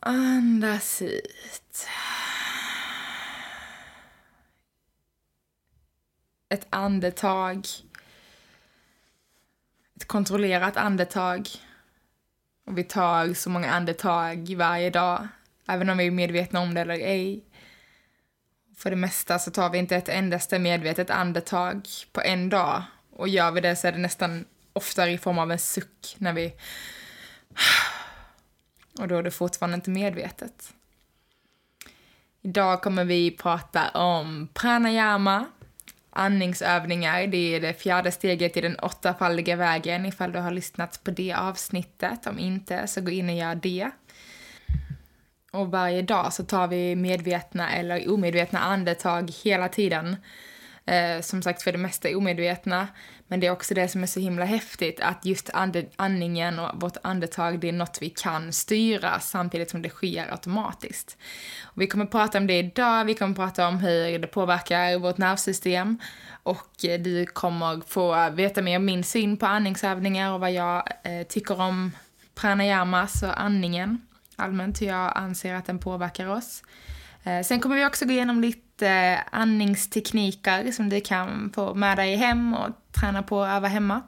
Andas ut. Ett andetag. Ett kontrollerat andetag. Och vi tar så många andetag varje dag, även om vi är medvetna om det eller ej. För det mesta så tar vi inte ett endaste medvetet andetag på en dag. Och gör vi det så är det nästan oftare i form av en suck när vi... Och då är det fortfarande inte medvetet. Idag kommer vi prata om pranayama, andningsövningar. Det är det fjärde steget i den åttafaldiga vägen ifall du har lyssnat på det avsnittet. Om inte, så gå in och gör det. Och varje dag så tar vi medvetna eller omedvetna andetag hela tiden. Eh, som sagt, för det mesta omedvetna. Men det är också det som är så himla häftigt, att just and andningen och vårt andetag, det är något vi kan styra samtidigt som det sker automatiskt. Och vi kommer prata om det idag, vi kommer prata om hur det påverkar vårt nervsystem och eh, du kommer få veta mer om min syn på andningsövningar och vad jag eh, tycker om pranayamas och andningen allmänt, hur jag anser att den påverkar oss. Eh, sen kommer vi också gå igenom lite eh, andningstekniker som du kan få med dig hem och träna på och öva hemma.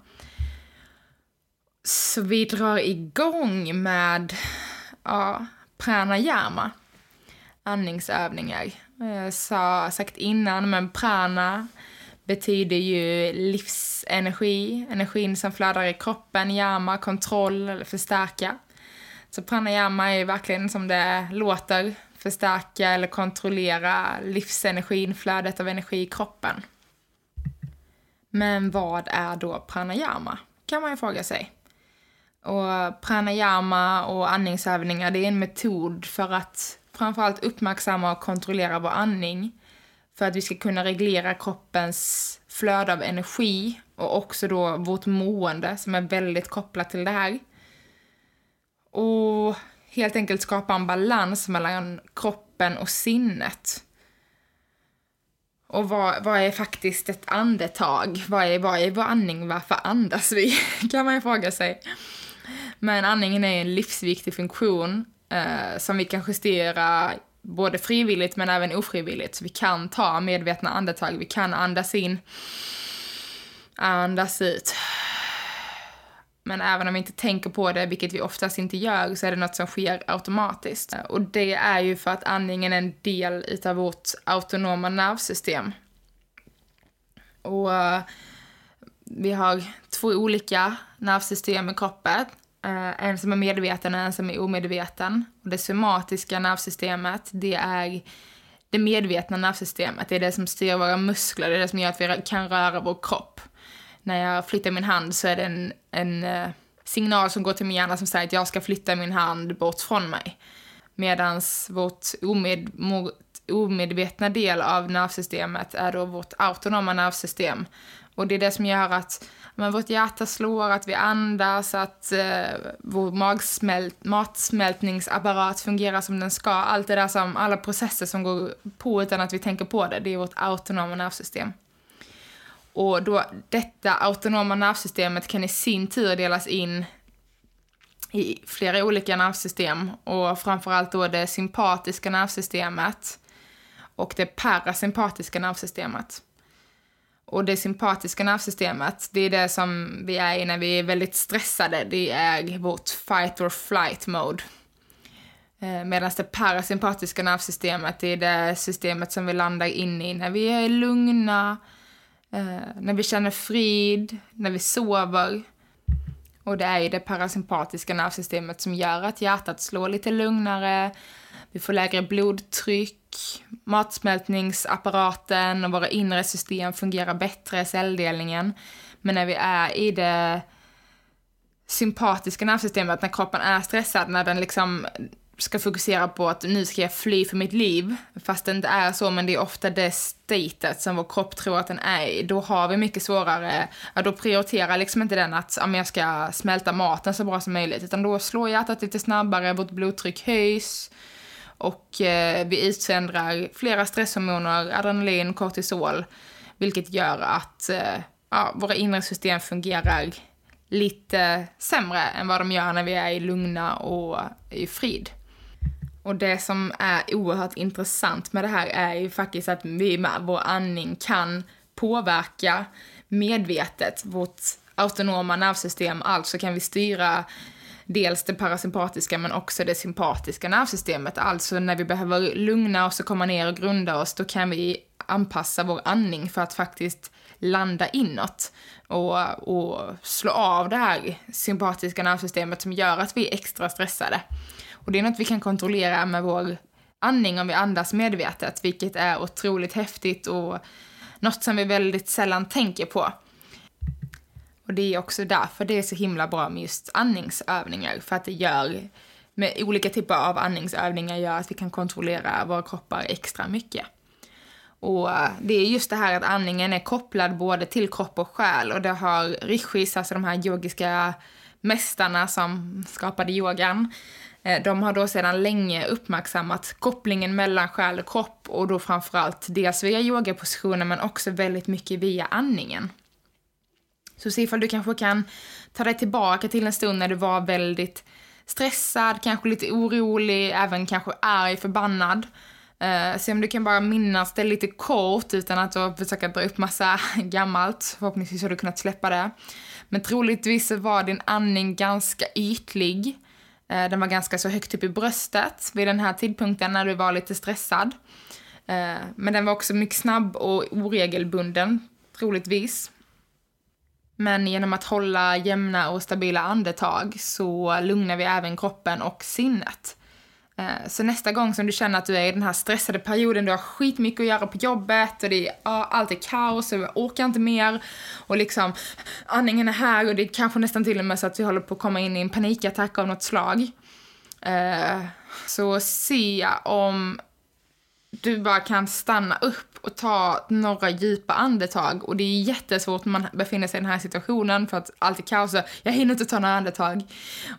Så vi drar igång med ja, pranayama, andningsövningar. Jag sa sagt innan, men prana betyder ju livsenergi, energin som flödar i kroppen, yama, kontroll eller förstärka. Så pranayama är verkligen som det låter, förstärka eller kontrollera livsenergin, flödet av energi i kroppen. Men vad är då pranayama? Kan man ju fråga sig. Och pranayama och andningsövningar, det är en metod för att framförallt uppmärksamma och kontrollera vår andning. För att vi ska kunna reglera kroppens flöde av energi och också då vårt mående som är väldigt kopplat till det här. Och helt enkelt skapa en balans mellan kroppen och sinnet. Och vad, vad är faktiskt ett andetag? Vad är, vad är vår andning? Varför andas vi? kan man ju fråga sig. Men andningen är en livsviktig funktion eh, som vi kan justera både frivilligt men även ofrivilligt. Så vi kan ta medvetna andetag, vi kan andas in, andas ut. Men även om vi inte tänker på det, vilket vi oftast inte gör, så är det något som sker automatiskt. Eh, och det är ju för att andningen är en del utav vårt autonoma nervsystem. Och eh, vi har två olika nervsystem i kroppen. Eh, en som är medveten och en som är omedveten. Och det somatiska nervsystemet, det är det medvetna nervsystemet. Det är det som styr våra muskler, det är det som gör att vi kan röra vår kropp när jag flyttar min hand så är det en, en eh, signal som går till min hjärna som säger att jag ska flytta min hand bort från mig. Medan vårt omed, omedvetna del av nervsystemet är då vårt autonoma nervsystem. Och det är det som gör att men vårt hjärta slår, att vi andas, att eh, vår magsmält, matsmältningsapparat fungerar som den ska. Allt det där som, alla processer som går på utan att vi tänker på det, det är vårt autonoma nervsystem. Och då detta autonoma nervsystemet kan i sin tur delas in i flera olika nervsystem och framförallt då det sympatiska nervsystemet och det parasympatiska nervsystemet. Och det sympatiska nervsystemet, det är det som vi är i när vi är väldigt stressade. Det är vårt fight or flight mode. Eh, Medan det parasympatiska nervsystemet, det är det systemet som vi landar in i när vi är lugna, Eh, när vi känner frid, när vi sover. Och det är ju det parasympatiska nervsystemet som gör att hjärtat slår lite lugnare, vi får lägre blodtryck, matsmältningsapparaten och våra inre system fungerar bättre, celldelningen. Men när vi är i det sympatiska nervsystemet, när kroppen är stressad, när den liksom ska fokusera på att nu ska jag fly för mitt liv, fast det inte är så, men det är ofta det statet som vår kropp tror att den är i, då har vi mycket svårare, ja då prioriterar liksom inte den att ja, jag ska smälta maten så bra som möjligt, utan då slår hjärtat lite snabbare, vårt blodtryck höjs, och eh, vi utsöndrar flera stresshormoner, adrenalin, kortisol, vilket gör att eh, ja, våra inre system fungerar lite sämre än vad de gör när vi är i lugna och i frid. Och det som är oerhört intressant med det här är ju faktiskt att vi med vår andning kan påverka medvetet vårt autonoma nervsystem, alltså kan vi styra dels det parasympatiska men också det sympatiska nervsystemet. Alltså när vi behöver lugna oss och komma ner och grunda oss, då kan vi anpassa vår andning för att faktiskt landa inåt och, och slå av det här sympatiska nervsystemet som gör att vi är extra stressade. Och det är något vi kan kontrollera med vår andning om vi andas medvetet, vilket är otroligt häftigt och något som vi väldigt sällan tänker på. Och det är också därför det är så himla bra med just andningsövningar, för att det gör, med olika typer av andningsövningar gör att vi kan kontrollera våra kroppar extra mycket. Och eh, det är just det här att andningen är kopplad både till kropp och själ och det har rishis, alltså de här yogiska mästarna som skapade yogan, Eh, de har då sedan länge uppmärksammat kopplingen mellan själ och kropp och då framförallt dels via yogapositioner men också väldigt mycket via andningen. Så se ifall du kanske kan ta dig tillbaka till en stund när du var väldigt stressad, kanske lite orolig, även kanske arg, förbannad. Eh, se om du kan bara minnas det lite kort utan att försöka dra upp massa gammalt. Förhoppningsvis har du kunnat släppa det. Men troligtvis var din andning ganska ytlig. Eh, den var ganska så högt upp i bröstet vid den här tidpunkten när du var lite stressad. Eh, men den var också mycket snabb och oregelbunden, troligtvis. Men genom att hålla jämna och stabila andetag så lugnar vi även kroppen och sinnet. Eh, så nästa gång som du känner att du är i den här stressade perioden, du har skitmycket att göra på jobbet och det är, ja, allt är kaos och jag orkar inte mer och liksom andningen är här och det är kanske nästan till och med så att vi håller på att komma in i en panikattack av något slag. Eh, så se om du bara kan stanna upp och ta några djupa andetag. Och det är jättesvårt när man befinner sig i den här situationen för att allt är kaos och jag hinner inte ta några andetag.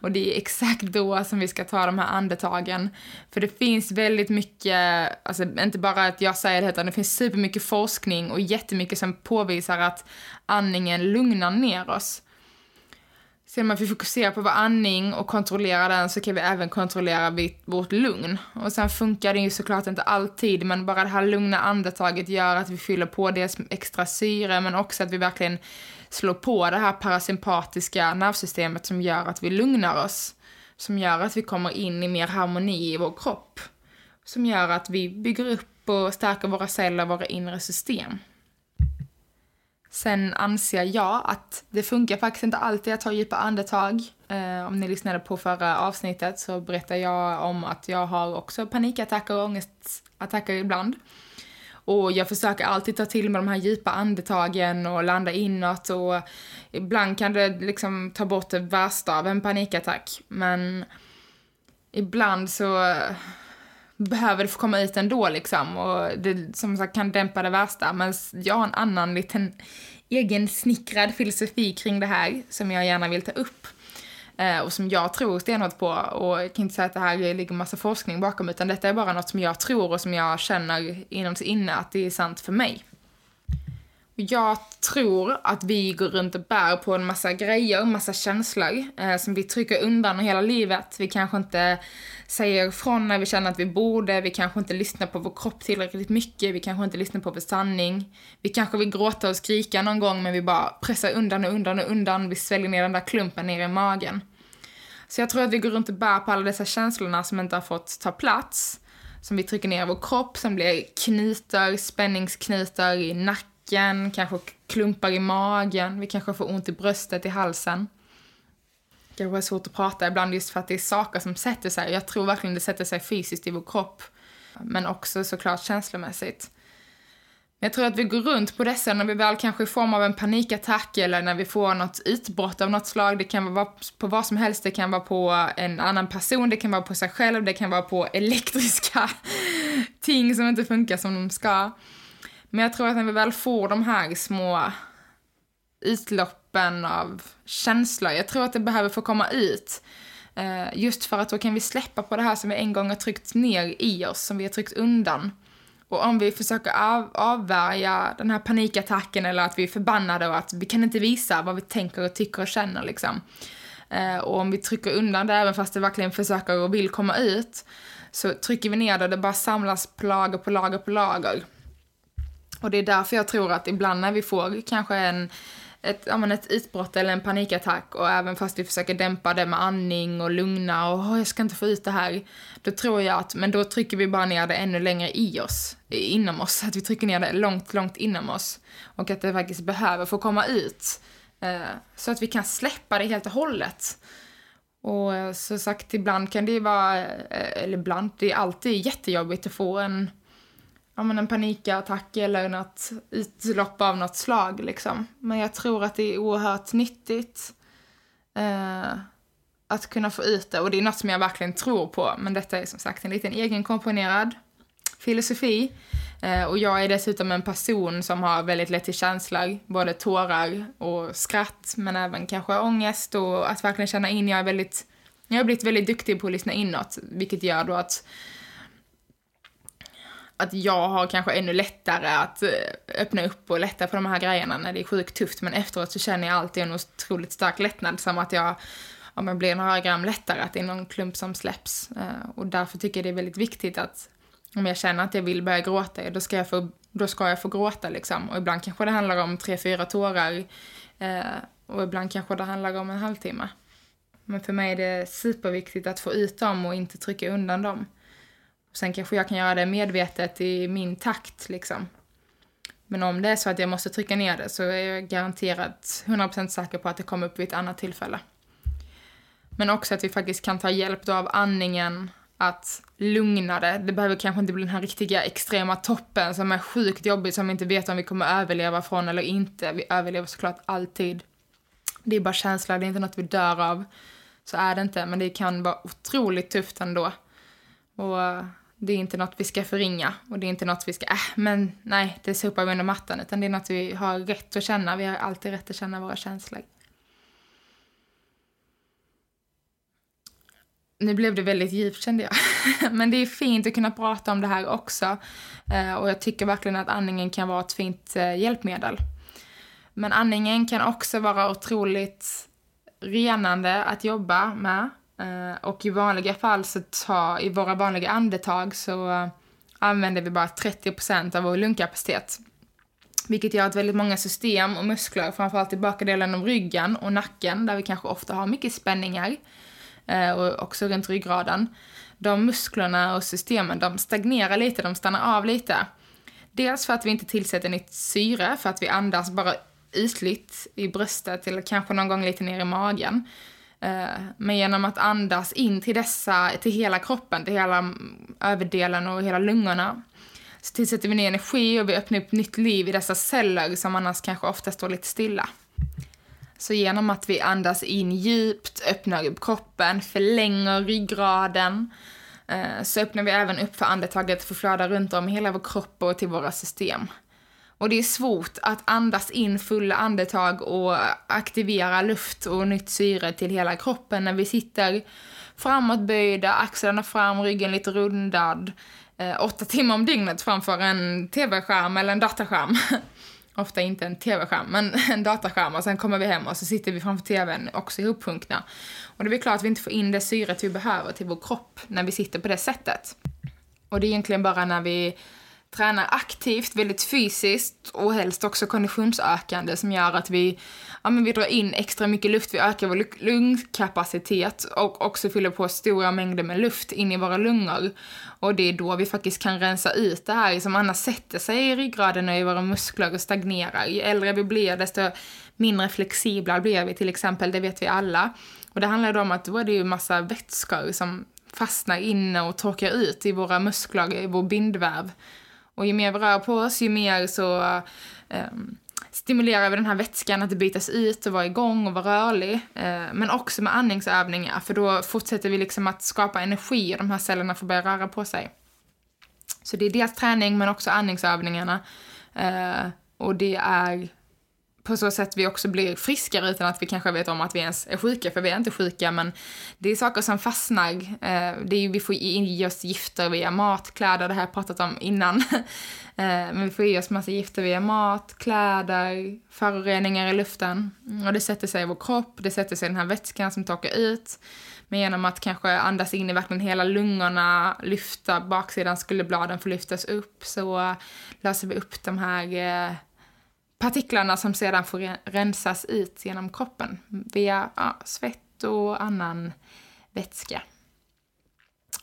Och det är exakt då som vi ska ta de här andetagen. För det finns väldigt mycket, alltså inte bara att jag säger det utan det finns supermycket forskning och jättemycket som påvisar att andningen lugnar ner oss. Sen genom att vi fokuserar på vår andning och kontrollerar den så kan vi även kontrollera vårt lugn. Och sen funkar det ju såklart inte alltid, men bara det här lugna andetaget gör att vi fyller på dels extra syre, men också att vi verkligen slår på det här parasympatiska nervsystemet som gör att vi lugnar oss. Som gör att vi kommer in i mer harmoni i vår kropp. Som gör att vi bygger upp och stärker våra celler, våra inre system. Sen anser jag att det funkar faktiskt inte alltid att ta djupa andetag. Eh, om ni lyssnade på förra avsnittet så berättade jag om att jag har också panikattacker och ångestattacker ibland. Och jag försöker alltid ta till mig de här djupa andetagen och landa inåt och ibland kan det liksom ta bort det värsta av en panikattack. Men ibland så behöver det få komma ut ändå liksom och det som sagt kan dämpa det värsta. Men jag har en annan liten egen snickrad filosofi kring det här som jag gärna vill ta upp. Eh, och som jag tror stenhårt på och jag kan inte säga att det här ligger massa forskning bakom utan detta är bara något som jag tror och som jag känner inom sig inne att det är sant för mig. Jag tror att vi går runt och bär på en massa grejer, massa känslor eh, som vi trycker undan hela livet. Vi kanske inte säger ifrån när vi känner att vi borde, vi kanske inte lyssnar på vår kropp tillräckligt mycket, vi kanske inte lyssnar på vår sanning. Vi kanske vill gråta och skrika någon gång men vi bara pressar undan och undan och undan, vi sväljer ner den där klumpen ner i magen. Så jag tror att vi går runt och bär på alla dessa känslorna som inte har fått ta plats, som vi trycker ner i vår kropp, som blir knutar, spänningsknutar i nacken nacken, kanske klumpar i magen, vi kanske får ont i bröstet, i halsen. kanske är svårt att prata ibland just för att det är saker som sätter sig. Jag tror verkligen det sätter sig fysiskt i vår kropp. Men också såklart känslomässigt. Jag tror att vi går runt på dessa när vi väl kanske i form av en panikattack eller när vi får något utbrott av något slag. Det kan vara på vad som helst, det kan vara på en annan person, det kan vara på sig själv, det kan vara på elektriska ting som inte funkar som de ska. Men jag tror att när vi väl får de här små utloppen av känslor, jag tror att det behöver få komma ut. Eh, just för att då kan vi släppa på det här som vi en gång har tryckt ner i oss, som vi har tryckt undan. Och om vi försöker av, avvärja den här panikattacken eller att vi är förbannade och att vi kan inte visa vad vi tänker och tycker och känner liksom. Eh, och om vi trycker undan det även fast det verkligen försöker och vill komma ut så trycker vi ner det och det bara samlas på lager på lager på lager. Och det är därför jag tror att ibland när vi får kanske en ett, ja, men ett utbrott eller en panikattack och även fast vi försöker dämpa det med andning och lugna och oh, jag ska inte få ut det här. Då tror jag att, men då trycker vi bara ner det ännu längre i oss, inom oss. Att vi trycker ner det långt, långt inom oss. Och att det faktiskt behöver få komma ut. Eh, så att vi kan släppa det helt och hållet. Och eh, sagt, ibland kan det ju vara, eh, eller ibland, det är alltid jättejobbigt att få en ja, men en panikattack eller något utlopp av något slag. Liksom. Men jag tror att det är oerhört nyttigt eh, att kunna få ut det. Och det är något som jag verkligen tror på. Men detta är som sagt en liten egenkomponerad filosofi. Eh, och jag är dessutom en person som har väldigt lätt till känslor. Både tårar och skratt, men även kanske ångest och att verkligen känna in. Jag är väldigt jag har blivit väldigt duktig på att lyssna inåt, vilket gör då att att jag har kanske ännu lättare att eh, öppna upp och lätta på de här grejerna när det är sjukt tufft. Men efteråt så känner jag alltid en otroligt stark lättnad. Som att jag, om jag blir några gram lättare, att det är någon klump som släpps. Eh, och därför tycker jag det är väldigt viktigt att om jag känner att jag vill börja gråta, då ska jag få, då ska jag få gråta liksom. Och ibland kanske det handlar om tre, fyra tårar. Eh, och ibland kanske det handlar om en halvtimme. Men för mig är det superviktigt att få ut dem och inte trycka undan dem. Sen kanske jag kan göra det medvetet i min takt liksom. Men om det är så att jag måste trycka ner det så är jag garanterat 100% säker på att det kommer upp vid ett annat tillfälle. Men också att vi faktiskt kan ta hjälp av andningen att lugna det. Det behöver kanske inte bli den här riktiga extrema toppen som är sjukt jobbig som vi inte vet om vi kommer överleva från eller inte. Vi överlever såklart alltid. Det är bara känsla, det är inte något vi dör av. Så är det inte, men det kan vara otroligt tufft ändå. Och det är inte något vi ska förringa och det är inte något vi ska, äh, men nej, det sopar vi under mattan, utan det är något vi har rätt att känna. Vi har alltid rätt att känna våra känslor. Nu blev det väldigt djupt kände jag. Men det är fint att kunna prata om det här också. Eh, och jag tycker verkligen att andningen kan vara ett fint eh, hjälpmedel. Men andningen kan också vara otroligt renande att jobba med. Eh, och i vanliga fall så tar, i våra vanliga andetag så eh, använder vi bara 30% av vår lungkapacitet. Vilket gör att väldigt många system och muskler, framförallt i bakdelen av ryggen och nacken, där vi kanske ofta har mycket spänningar, eh, och också runt ryggraden, de musklerna och systemen, de stagnerar lite, de stannar av lite. Dels för att vi inte tillsätter nytt syre, för att vi andas bara ytligt i bröstet eller kanske någon gång lite ner i magen. Eh, men genom att andas in till dessa, till hela kroppen, till hela mm, överdelen och hela lungorna, så tillsätter vi ny energi och vi öppnar upp nytt liv i dessa celler som annars kanske ofta står lite stilla. Så genom att vi andas in djupt, öppnar upp kroppen, förlänger ryggraden, eh, så öppnar vi även upp för andetaget att flöda runt om hela vår kropp och till våra system. Och det är svårt att andas in fulla andetag och aktivera luft och nytt syre till hela kroppen när vi sitter framåtböjda, axlarna fram, ryggen lite rundad, eh, åtta timmar om dygnet framför en tv-skärm eller en dataskärm. Ofta inte en tv-skärm, men en dataskärm och sen kommer vi hem och så sitter vi framför tvn också ihopsjunkna. Och det är klart att vi inte får in det syret vi behöver till vår kropp när vi sitter på det sättet. Och det är egentligen bara när vi tränar aktivt, väldigt fysiskt och helst också konditionsökande som gör att vi, ja, men vi drar in extra mycket luft, vi ökar vår lungkapacitet och också fyller på stora mängder med luft in i våra lungor. Och det är då vi faktiskt kan rensa ut det här som annars sätter sig i ryggraden och i våra muskler och stagnerar. Ju äldre vi blir desto mindre flexibla blir vi till exempel, det vet vi alla. Och det handlar då om att då är det ju massa vätskor som fastnar inne och torkar ut i våra muskler, i vår bindväv. Och ju mer vi rör på oss, ju mer så um, stimulerar vi den här vätskan att bytas ut och vara igång och vara rörlig. Uh, men också med andningsövningar, för då fortsätter vi liksom att skapa energi och de här cellerna får börja röra på sig. Så det är dels träning men också andningsövningarna. Uh, och det är på så sätt vi också blir friskare utan att vi kanske vet om att vi ens är sjuka, för vi är inte sjuka, men det är saker som fastnar. Eh, det är, vi får i oss gifter via mat, kläder, det har jag pratat om innan. Eh, men vi får i oss massa gifter via mat, kläder, föroreningar i luften. Mm, och det sätter sig i vår kropp, det sätter sig i den här vätskan som torkar ut. Men genom att kanske andas in i verkligen hela lungorna, lyfta baksidan skulle bladen få lyftas upp, så löser vi upp de här eh, partiklarna som sedan får rensas ut genom kroppen via ja, svett och annan vätska.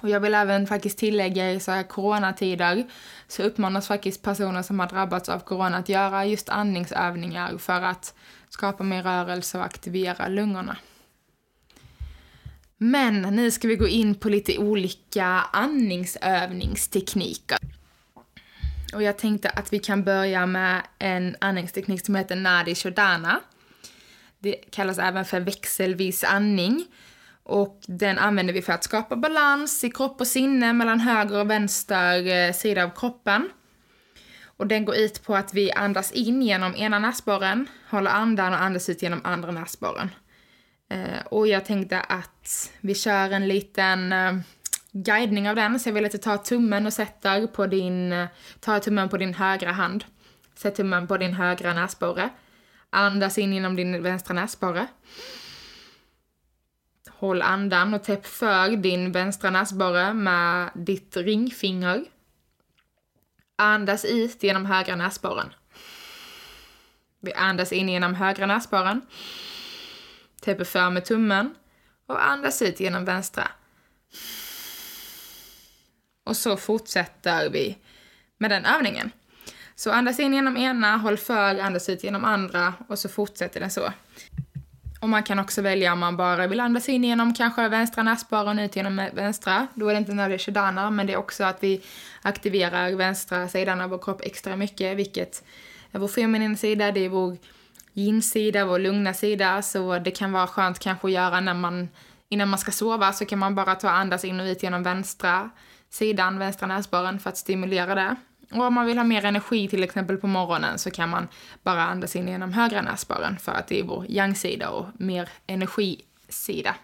Och jag vill även faktiskt tillägga i så här coronatider så uppmanas faktiskt personer som har drabbats av corona att göra just andningsövningar för att skapa mer rörelse och aktivera lungorna. Men nu ska vi gå in på lite olika andningsövningstekniker. Och jag tänkte att vi kan börja med en andningsteknik som heter Nadi Shodana. Det kallas även för växelvis andning. Och den använder vi för att skapa balans i kropp och sinne mellan höger och vänster eh, sida av kroppen. Och den går ut på att vi andas in genom ena näsborren, håller andan och andas ut genom andra näsborren. Eh, och jag tänkte att vi kör en liten eh, guidning av den. Så jag vill att du tar tummen och sätter på din, tar tummen på din högra hand. Sätt tummen på din högra näsborre. Andas in genom din vänstra näsborre. Håll andan och täpp för din vänstra näsborre med ditt ringfinger. Andas ut genom högra näsborren. Vi andas in genom högra näsborren. Täpper för med tummen och andas ut genom vänstra. Och så fortsätter vi med den övningen. Så andas in genom ena, håll för, andas ut genom andra och så fortsätter den så. Och man kan också välja om man bara vill andas in genom kanske vänstra näsborren ut genom vänstra. Då är det inte när shadana, men det är också att vi aktiverar vänstra sidan av vår kropp extra mycket, vilket är vår feminina sida, det är vår yin-sida, vår lugna sida, så det kan vara skönt kanske att göra när man, innan man ska sova så kan man bara ta andas in och ut genom vänstra sidan, vänstra näsborren, för att stimulera det. Och om man vill ha mer energi till exempel på morgonen så kan man bara andas in genom högra näsborren för att det är vår yang-sida och mer energisida.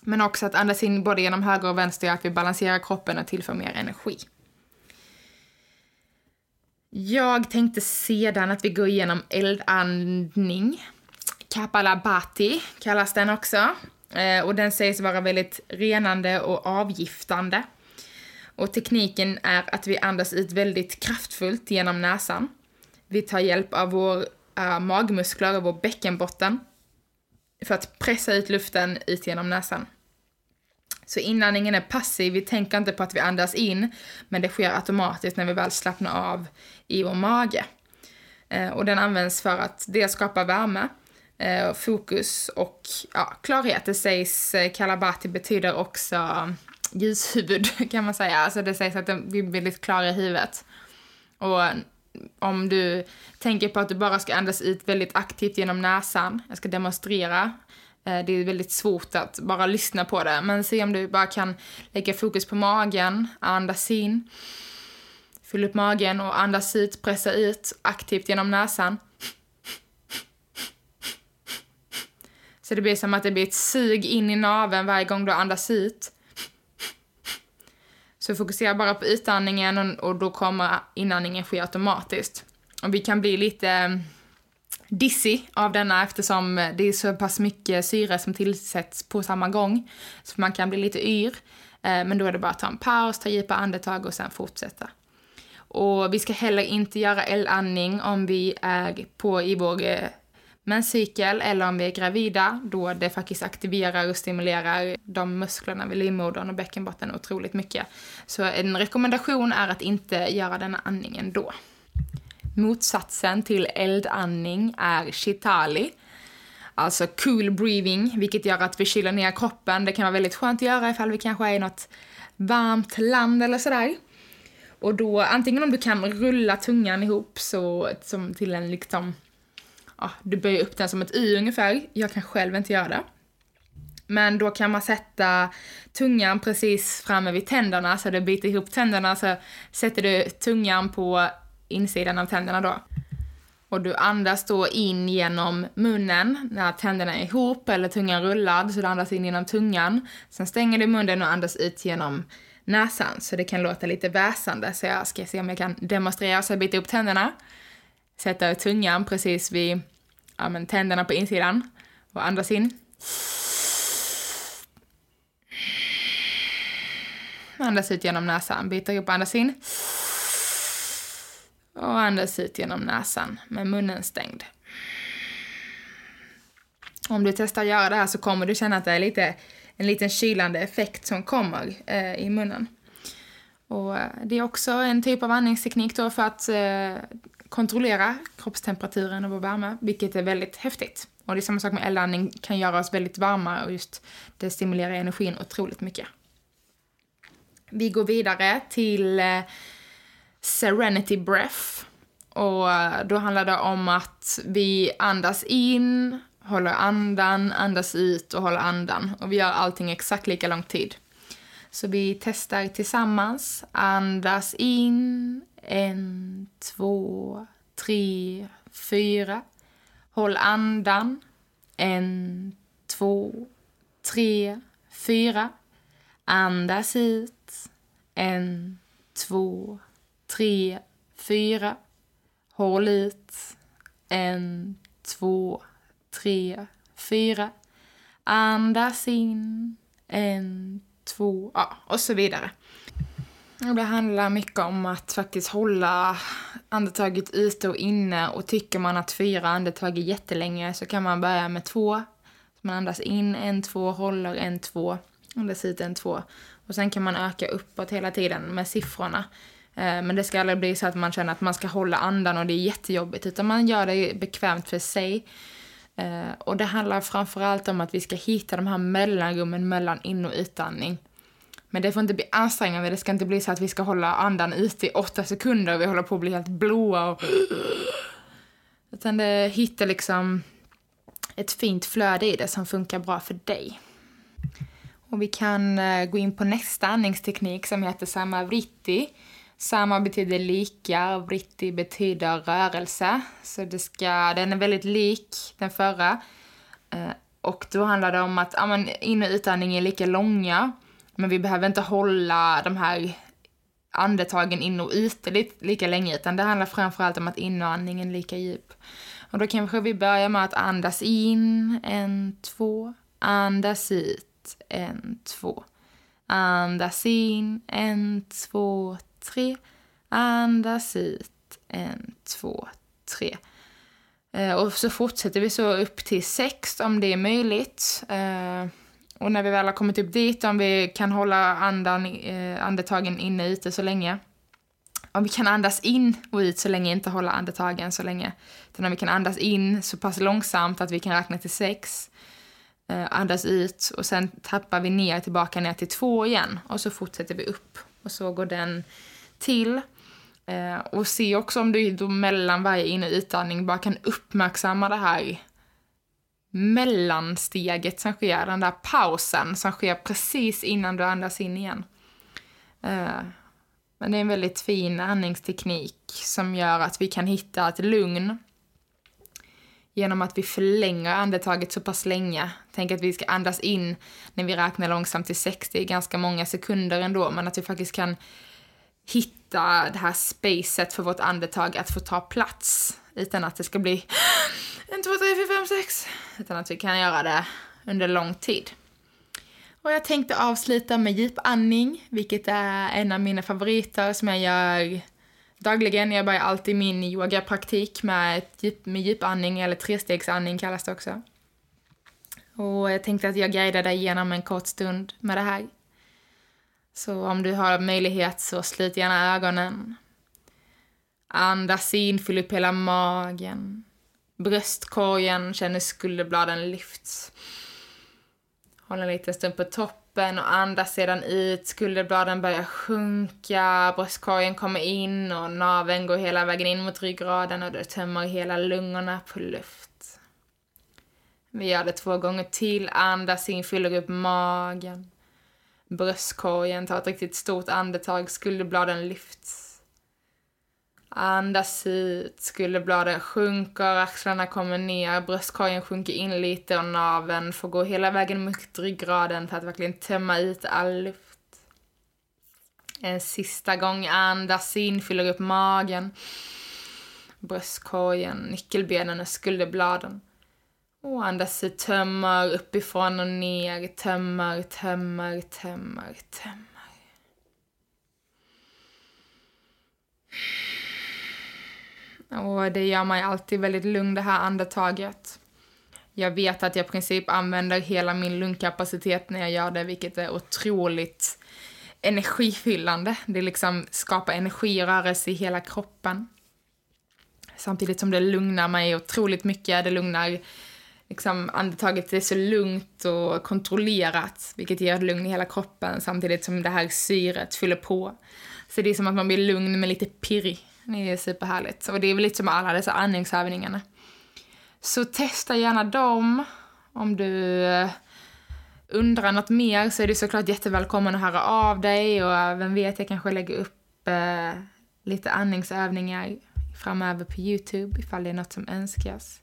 Men också att andas in både genom höger och vänster gör att vi balanserar kroppen och tillför mer energi. Jag tänkte sedan att vi går igenom eldandning. Kapalabhati kallas den också. Eh, och den sägs vara väldigt renande och avgiftande. Och tekniken är att vi andas ut väldigt kraftfullt genom näsan. Vi tar hjälp av vår uh, magmuskler och vår bäckenbotten för att pressa ut luften ut genom näsan. Så inandningen är passiv, vi tänker inte på att vi andas in, men det sker automatiskt när vi väl slappnar av i vår mage. Eh, och den används för att dels skapa värme, eh, fokus och ja, klarhet. Det sägs, kalabati betyder också ljushuvud kan man säga. Alltså det sägs att den blir väldigt klar i huvudet. Och om du tänker på att du bara ska andas ut väldigt aktivt genom näsan, jag ska demonstrera, eh, det är väldigt svårt att bara lyssna på det, men se om du bara kan lägga fokus på magen, andas in, fyll upp magen och andas ut, pressa ut aktivt genom näsan. Så det blir som att det blir ett sug in i naveln varje gång du andas ut. Så fokusera bara på utandningen och, och då kommer inandningen ske automatiskt. Och vi kan bli lite eh, dizzy av denna eftersom det är så pass mycket syre som tillsätts på samma gång. Så man kan bli lite yr. Eh, men då är det bara att ta en paus, ta djupa andetag och sen fortsätta. Och vi ska heller inte göra eldandning om vi är på i vår eh, menscykel eller om vi är gravida då det faktiskt aktiverar och stimulerar de musklerna vid livmodern och bäckenbotten otroligt mycket. Så en rekommendation är att inte göra denna andningen då. Motsatsen till eldandning är shitali, alltså cool breathing, vilket gör att vi kyler ner kroppen. Det kan vara väldigt skönt att göra ifall vi kanske är i något varmt land eller sådär. Och då, antingen om du kan rulla tungan ihop så, som till en liksom, ja, du böjer upp den som ett Y ungefär. Jag kan själv inte göra det. Men då kan man sätta tungan precis framme vid tänderna så det biter ihop tänderna så sätter du tungan på insidan av tänderna då. Och du andas då in genom munnen när tänderna är ihop eller tungan rullad, så du andas in genom tungan. Sen stänger du munnen och andas ut genom näsan, så det kan låta lite väsande. Så jag ska se om jag kan demonstrera. Så jag biter upp tänderna, sätter tungan precis vid ja, men, tänderna på insidan och andas in. Andas ut genom näsan, biter ihop, andas in. Och andas ut genom näsan med munnen stängd. Om du testar att göra det här så kommer du känna att det är lite, en liten kylande effekt som kommer eh, i munnen. Och eh, det är också en typ av andningsteknik då för att eh, kontrollera kroppstemperaturen och vår värme, vilket är väldigt häftigt. Och det är samma sak med eldandning, kan göra oss väldigt varma och just det stimulerar energin otroligt mycket. Vi går vidare till eh, Serenity Breath. Och eh, då handlar det om att vi andas in, håller andan, andas ut och håller andan. Och vi gör allting exakt lika lång tid. Så vi testar tillsammans. Andas in. En, två, tre, fyra. Håll andan. En, två, tre, fyra. Andas ut. En, två, tre, fyra. Håll ut. En, två, tre, fyra. Andas in. En, två, ja, och så vidare. Det handlar mycket om att faktiskt hålla andetaget ute och inne och tycker man att fyra andetag är jättelänge så kan man börja med två. Så man andas in en, två, håller en, två, andas ut en, två. Och sen kan man öka uppåt hela tiden med siffrorna. Eh, men det ska aldrig bli så att man känner att man ska hålla andan och det är jättejobbigt, utan man gör det bekvämt för sig. Eh, och det handlar framförallt om att vi ska hitta de här mellanrummen mellan in och utandning. Men det får inte bli ansträngande, det ska inte bli så att vi ska hålla andan ute i åtta sekunder och vi håller på att bli helt blåa och... Utan det hittar liksom ett fint flöde i det som funkar bra för dig. Och vi kan eh, gå in på nästa andningsteknik som heter Samavritti. Sama betyder lika och vritti betyder rörelse. Så det ska, den är väldigt lik den förra. Eh, och då handlar det om att ja, men in och utandning är lika långa. Men vi behöver inte hålla de här andetagen in och ute lika länge, utan det handlar framförallt om att inandningen är lika djup. Och då kanske vi börjar med att andas in, en, två, andas ut, en, två. Andas in, en, två, tre. Andas ut, en, två, tre. Eh, och så fortsätter vi så upp till sex om det är möjligt. Eh, och när vi väl har kommit upp dit, om vi kan hålla andan, eh, andetagen inne ute så länge. Om vi kan andas in och ut så länge, inte hålla andetagen så länge. Utan om vi kan andas in så pass långsamt att vi kan räkna till sex. Eh, andas ut och sen tappar vi ner tillbaka ner till två igen. Och så fortsätter vi upp. Och så går den till. Eh, och se också om du då mellan varje in och utandning bara kan uppmärksamma det här mellansteget som sker, den där pausen som sker precis innan du andas in igen. Uh, men det är en väldigt fin andningsteknik som gör att vi kan hitta ett lugn genom att vi förlänger andetaget så pass länge. Tänk att vi ska andas in när vi räknar långsamt till 60, ganska många sekunder ändå, men att vi faktiskt kan hitta det här spacet för vårt andetag att få ta plats utan att det ska bli en, två, tre, fyra, fem, sex. Utan att vi kan göra det under lång tid. Och jag tänkte avsluta med djupandning, vilket är en av mina favoriter som jag gör dagligen. Jag börjar alltid min yogapraktik med, djup, med djupandning, eller trestegsandning kallas det också. Och jag tänkte att jag guidar dig igenom en kort stund med det här. Så om du har möjlighet så slut gärna ögonen. Andas in, fyll upp hela magen. Bröstkorgen, känner skulderbladen lyfts. Håll en liten stund på toppen och andas sedan ut. Skulderbladen börjar sjunka, bröstkorgen kommer in och naveln går hela vägen in mot ryggraden och du tömmer hela lungorna på luft. Vi gör det två gånger till. Andas in, fyller upp magen. Bröstkorgen, tar ett riktigt stort andetag, skulderbladen lyfts. Andas ut, skulderbladen sjunker, axlarna kommer ner, bröstkorgen sjunker in lite och naveln får gå hela vägen mot ryggraden för att verkligen tömma ut all luft. En sista gång andas in, fyller upp magen, bröstkorgen, nyckelbenen och skulderbladen. Och andas ut, tömmer uppifrån och ner, tömmer, tömmer, tömmer, tömmer. Och det gör mig alltid väldigt lugn det här andetaget. Jag vet att jag i princip använder hela min lungkapacitet när jag gör det, vilket är otroligt energifyllande. Det liksom skapar energi och rörelse i hela kroppen. Samtidigt som det lugnar mig otroligt mycket. Det lugnar liksom, andetaget är så lugnt och kontrollerat, vilket ger ett lugn i hela kroppen samtidigt som det här syret fyller på. Så det är som att man blir lugn men lite pirrig. Det är superhärligt. Och det är väl lite som alla dessa andningsövningarna. Så testa gärna dem. Om du eh, undrar något mer så är du såklart jättevälkommen att höra av dig och vem vet, jag kanske lägger upp eh, lite andningsövningar framöver på Youtube ifall det är något som önskas.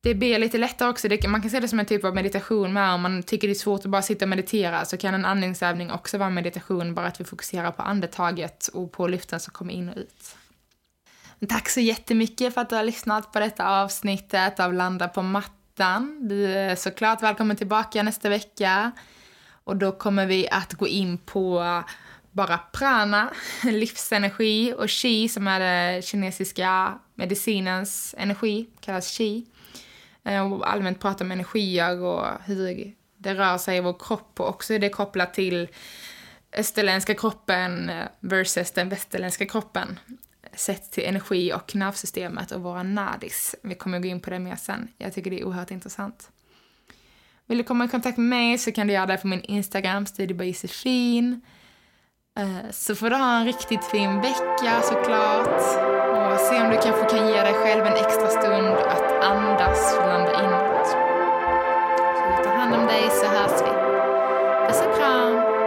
Det blir lite lättare också, det, man kan se det som en typ av meditation med om man tycker det är svårt att bara sitta och meditera så kan en andningsövning också vara meditation, bara att vi fokuserar på andetaget och på luften som kommer in och ut. Tack så jättemycket för att du har lyssnat på detta avsnittet av Landa på mattan. Du är såklart välkommen tillbaka nästa vecka. Och då kommer vi att gå in på bara prana, livsenergi och qi som är den kinesiska medicinens energi, kallas qi. Eh, och allmänt prata om energier och hur det rör sig i vår kropp och också är det kopplat till österländska kroppen eh, versus den västerländska kroppen sett till energi och nervsystemet och våra nadis. Vi kommer gå in på det mer sen. Jag tycker det är oerhört intressant. Vill du komma i kontakt med mig så kan du göra det på min Instagram, Josefin. Eh, så får du ha en riktigt fin vecka såklart. Se om du kanske kan ge dig själv en extra stund att andas, och landa inåt. Så ta hand om dig så hörs vi. Puss och kram.